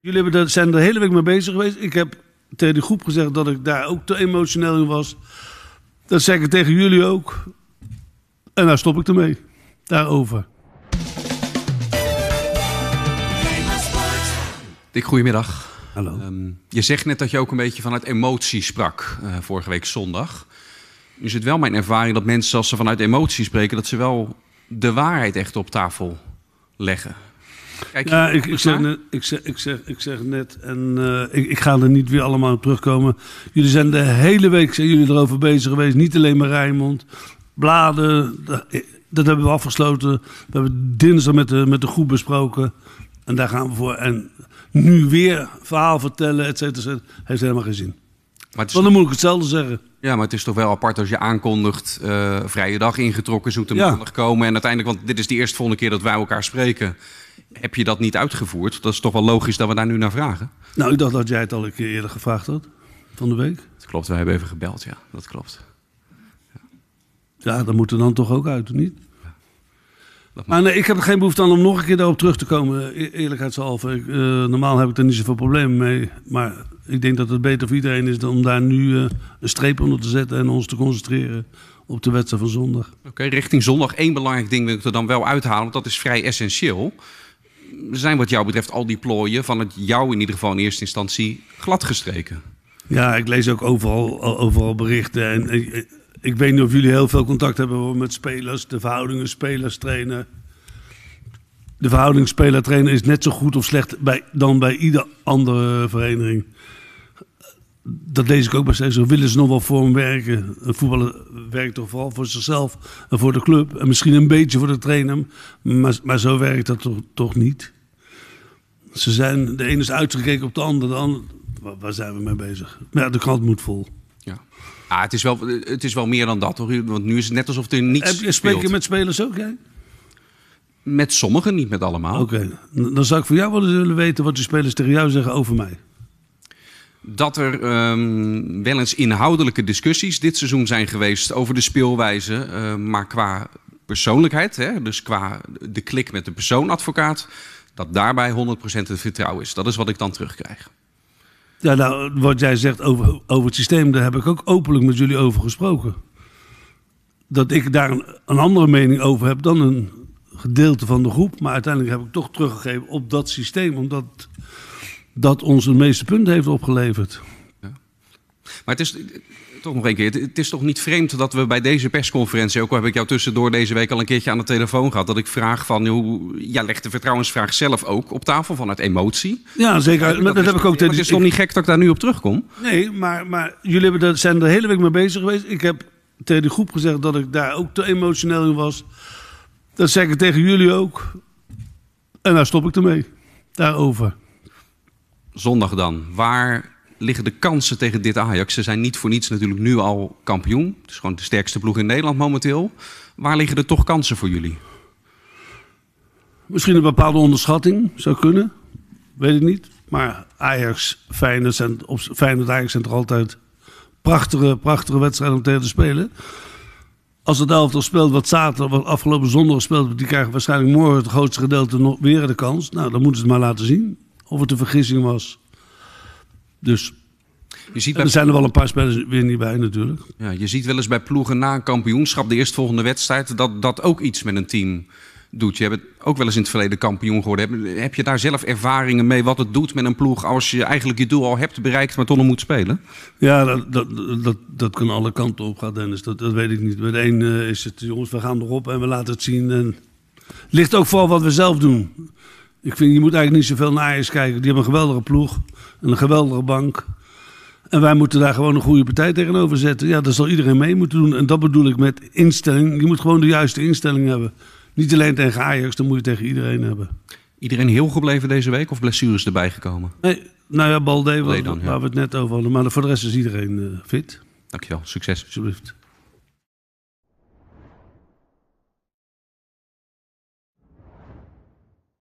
Jullie hebben daar, zijn er de hele week mee bezig geweest. Ik heb tegen die groep gezegd dat ik daar ook te emotioneel in was. Dat zeg ik tegen jullie ook. En daar stop ik ermee. Daarover. Dick, goedemiddag. Hallo. Ehm, je zegt net dat je ook een beetje vanuit emotie sprak eh, vorige week zondag. Nu is het wel mijn ervaring dat mensen als ze vanuit emotie spreken... dat ze wel de waarheid echt op tafel leggen. Kijk Ja, ik, ik, zeg net, ik, zeg, ik, zeg, ik zeg net, en eh, ik, ik ga er niet weer allemaal op terugkomen. Jullie zijn de hele week zijn jullie erover bezig geweest. Niet alleen maar Rijnmond. Bladen, dat, dat hebben we afgesloten. We hebben dinsdag met de, met de groep besproken. En daar gaan we voor. En nu weer verhaal vertellen, et cetera, et cetera, heeft helemaal geen zin. Maar het is, Want dan moet ik hetzelfde zeggen. ja, maar het is toch wel apart als je aankondigt... eh, vrije dag ingetrokken, zoete Ja. maandag komen... en uiteindelijk, want dit is de eerste volgende keer dat wij elkaar spreken... heb je dat niet uitgevoerd? Dat is toch wel logisch dat we daar nu naar vragen? Nou, ik dacht dat jij het al een keer eerder gevraagd had. Van de week. Dat klopt, wij hebben even gebeld, ja. Dat klopt. Ja, dat moet er dan toch ook uit, of niet? Maar nee, ik heb er geen behoefte aan om nog een keer daarop terug te komen. E- Eerlijkheidshalve. Ik, eh, normaal heb ik er niet zoveel problemen mee. Maar ik denk dat het beter voor iedereen is dan om daar nu eh, een streep onder te zetten en ons te concentreren op de wedstrijd van zondag. Oké, richting zondag één belangrijk ding wil ik er dan wel uithalen, want dat is vrij essentieel. Zijn wat jou betreft al die plooien van het jou in ieder geval in eerste instantie gladgestreken? Ja, ik lees ook overal, overal berichten. En ik weet niet of jullie heel veel contact hebben met spelers. De verhoudingen spelers-trainer. De verhouding speler-trainer is net zo goed of slecht bij, dan bij ieder andere vereniging. Dat lees ik ook bij steeds. Willen ze nog wel voor hem werken. Een voetballer werkt toch vooral voor zichzelf en voor de club. En misschien een beetje voor de trainer. Maar, maar zo werkt dat toch, toch niet. Ze zijn, de ene is uitgekeken op de ander. De ander waar, waar zijn we mee bezig? Maar ja, de krant moet vol. Ja. Ah, het, is wel, het is wel meer dan dat, hoor. Want nu is het net alsof er niets Heb je, spreek je met spelers ook, jij? Met sommigen, niet met allemaal. Oké, dan zou ik voor jou wel eens willen weten wat die spelers tegen jou zeggen over mij. Dat er ehm, wel eens inhoudelijke discussies dit seizoen zijn geweest over de speelwijze. eh, maar qua persoonlijkheid, hè, dus qua de klik met de persoonadvocaat... dat daarbij 100% het vertrouwen is. Dat is wat ik dan terugkrijg. Ja, nou, wat jij zegt over, over het systeem, daar heb ik ook openlijk met jullie over gesproken. Dat ik daar een, andere mening over heb dan een gedeelte van de groep. Maar uiteindelijk heb ik toch teruggegeven op dat systeem, omdat dat ons het meeste punten heeft opgeleverd. Maar het is toch nog een keer. Het, is toch niet vreemd dat we bij deze persconferentie, ook al heb ik jou tussendoor deze week al een keertje aan de telefoon gehad, dat ik vraag van hoe. Ja, leg de vertrouwensvraag zelf ook op tafel vanuit emotie. Ja, zeker. Dat, heb ik ook Het is toch niet gek dat ik daar nu op terugkom? Nee, maar, maar jullie hebben daar, zijn er de hele week mee bezig geweest. Ik heb tegen die groep gezegd dat ik daar ook te emotioneel in was. Dat zeg ik tegen jullie ook. En daar stop ik ermee. Daarover. Zondag dan. Waar liggen de kansen tegen dit Ajax? Ze zijn niet voor niets natuurlijk nu al kampioen. Het is gewoon de sterkste ploeg in Nederland momenteel. Waar liggen er toch kansen voor jullie? Misschien een bepaalde onderschatting zou kunnen. Weet ik niet. Maar Ajax, Feyenoord, zijn, op, Ajax zijn toch altijd prachtige, prachtige wedstrijden om tegen te spelen. Als het elftal speelt wat zaterdag, wat afgelopen zondag wordt, die krijgen waarschijnlijk morgen het grootste gedeelte nog weer de kans. Nou, dan moeten ze het maar laten zien of het een vergissing was. Dus Je ziet, en er bij, zijn er wel een paar spelers weer niet bij natuurlijk. ja, je ziet wel eens bij ploegen na een kampioenschap, de eerstvolgende wedstrijd, dat dat ook iets met een team doet. Je hebt ook wel eens in het verleden kampioen geworden. Heb, heb je daar zelf ervaringen mee wat het doet met een ploeg als je eigenlijk je doel al hebt bereikt, maar toch nog moet spelen? Ja, dat, dat, dat, dat kan alle kanten op gaan, Dennis. Dat, dat weet ik niet. Bij de een eh, is het, jongens, we gaan erop en we laten het zien. En het ligt ook vooral wat we zelf doen. Ik vind, je moet eigenlijk niet zoveel naar Ajax kijken. Die hebben een geweldige ploeg en een geweldige bank. En wij moeten daar gewoon een goede partij tegenover zetten. Ja, daar zal iedereen mee moeten doen. En dat bedoel ik met instelling. Je moet gewoon de juiste instelling hebben. Niet alleen tegen Ajax, dat moet je tegen iedereen hebben. Iedereen heel gebleven deze week of blessures erbij gekomen? Nee, nou ja, Balde, waar, dan, ja. we het net over hadden. Maar voor de rest is iedereen eh, fit, Dankjewel, succes. alsjeblieft.